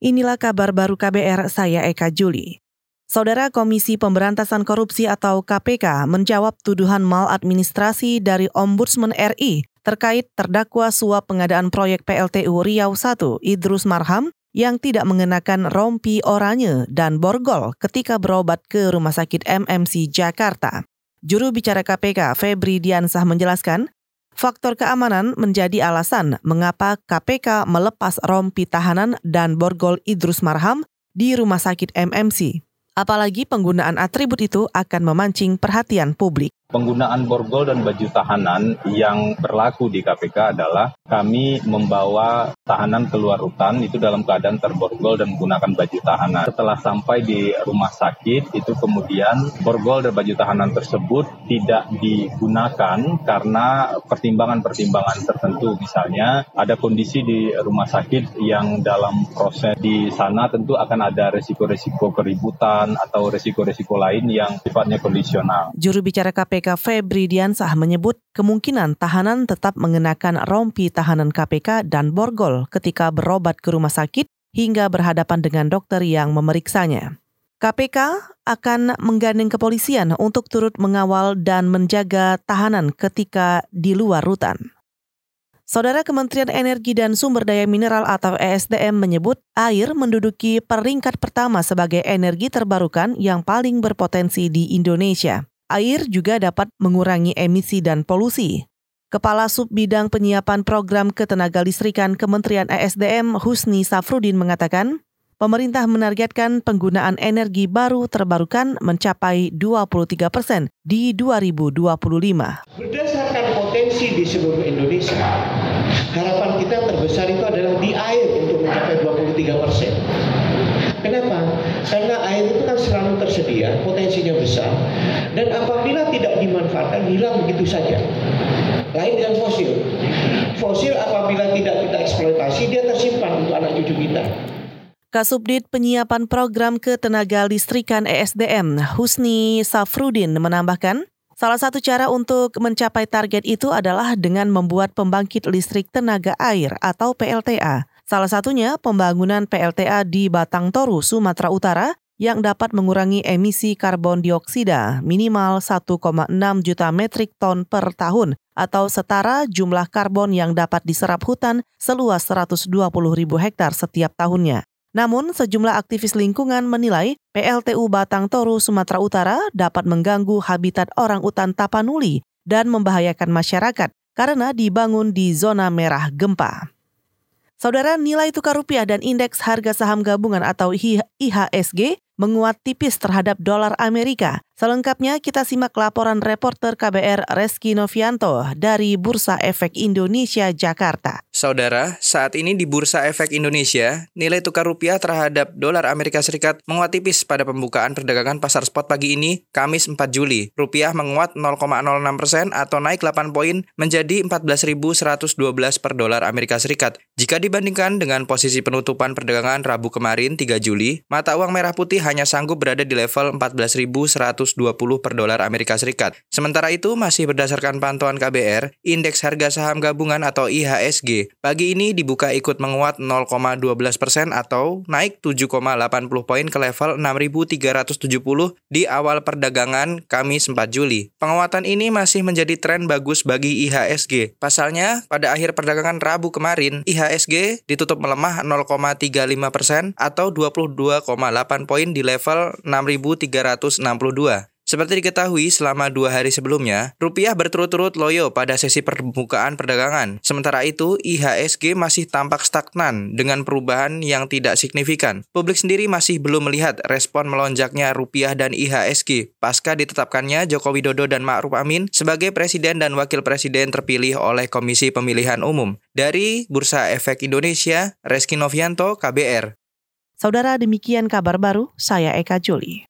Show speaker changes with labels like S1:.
S1: Inilah kabar baru KBR, saya Eka Juli. Saudara Komisi Pemberantasan Korupsi atau KPK menjawab tuduhan maladministrasi dari Ombudsman RI terkait terdakwa suap pengadaan proyek PLTU Riau 1 Idrus Marham yang tidak mengenakan rompi oranye dan borgol ketika berobat ke Rumah Sakit MMC Jakarta. Juru bicara KPK Febri Diansah menjelaskan, Faktor keamanan menjadi alasan mengapa KPK melepas rompi tahanan dan borgol Idrus Marham di Rumah Sakit MMC. Apalagi penggunaan atribut itu akan memancing perhatian publik.
S2: Penggunaan borgol dan baju tahanan yang berlaku di KPK adalah kami membawa tahanan keluar rutan itu dalam keadaan terborgol dan menggunakan baju tahanan. Setelah sampai di rumah sakit itu kemudian borgol dan baju tahanan tersebut tidak digunakan karena pertimbangan-pertimbangan tertentu. Misalnya ada kondisi di rumah sakit yang dalam proses di sana tentu akan ada resiko-resiko keributan atau resiko-resiko lain yang sifatnya kondisional.
S1: Juru bicara KPK KPK Febri Diansah menyebut kemungkinan tahanan tetap mengenakan rompi tahanan KPK dan borgol ketika berobat ke rumah sakit hingga berhadapan dengan dokter yang memeriksanya. KPK akan menggandeng kepolisian untuk turut mengawal dan menjaga tahanan ketika di luar rutan. Saudara Kementerian Energi dan Sumber Daya Mineral atau ESDM menyebut air menduduki peringkat pertama sebagai energi terbarukan yang paling berpotensi di Indonesia. Air juga dapat mengurangi emisi dan polusi. Kepala Sub Bidang Penyiapan Program Ketenaga Listrikan Kementerian ESDM Husni Safrudin mengatakan, pemerintah menargetkan penggunaan energi baru terbarukan mencapai 23 persen di 2025.
S3: Berdasarkan potensi di seluruh Indonesia, harapan kita terbesar itu adalah di air untuk mencapai 23 persen. Kenapa? Karena air itu kan selalu tersedia, potensinya besar, dan apabila tidak dimanfaatkan hilang begitu saja. Lain dengan fosil. Fosil apabila tidak kita eksploitasi, dia tersimpan untuk anak cucu kita.
S1: Kasubdit Penyiapan Program Ketenaga Listrikan ESDM, Husni Safrudin menambahkan, salah satu cara untuk mencapai target itu adalah dengan membuat pembangkit listrik tenaga air atau PLTA Salah satunya pembangunan PLTA di Batang Toru, Sumatera Utara yang dapat mengurangi emisi karbon dioksida minimal 1,6 juta metrik ton per tahun atau setara jumlah karbon yang dapat diserap hutan seluas 120 ribu hektar setiap tahunnya. Namun, sejumlah aktivis lingkungan menilai PLTU Batang Toru, Sumatera Utara dapat mengganggu habitat orang utan Tapanuli dan membahayakan masyarakat karena dibangun di zona merah gempa. Saudara nilai tukar rupiah dan indeks harga saham gabungan atau IHSG menguat tipis terhadap dolar Amerika Selengkapnya kita simak laporan reporter KBR Reski Novianto dari Bursa Efek Indonesia Jakarta.
S4: Saudara, saat ini di Bursa Efek Indonesia, nilai tukar rupiah terhadap dolar Amerika Serikat menguat tipis pada pembukaan perdagangan pasar spot pagi ini, Kamis 4 Juli. Rupiah menguat 0,06 persen atau naik 8 poin menjadi 14.112 per dolar Amerika Serikat. Jika dibandingkan dengan posisi penutupan perdagangan Rabu kemarin 3 Juli, mata uang merah putih hanya sanggup berada di level 14.100 120 per dolar Amerika Serikat. Sementara itu, masih berdasarkan pantauan KBR, indeks harga saham gabungan atau IHSG pagi ini dibuka ikut menguat 0,12 persen atau naik 7,80 poin ke level 6.370 di awal perdagangan Kamis 4 Juli. Penguatan ini masih menjadi tren bagus bagi IHSG. Pasalnya, pada akhir perdagangan Rabu kemarin, IHSG ditutup melemah 0,35 persen atau 22,8 poin di level 6.362. Seperti diketahui, selama dua hari sebelumnya, rupiah berturut-turut loyo pada sesi permukaan perdagangan. Sementara itu, IHSG masih tampak stagnan dengan perubahan yang tidak signifikan. Publik sendiri masih belum melihat respon melonjaknya rupiah dan IHSG pasca ditetapkannya Joko Widodo dan Ma'ruf Amin sebagai presiden dan wakil presiden terpilih oleh Komisi Pemilihan Umum. Dari Bursa Efek Indonesia, Reski Novianto, KBR.
S1: Saudara demikian kabar baru, saya Eka Juli.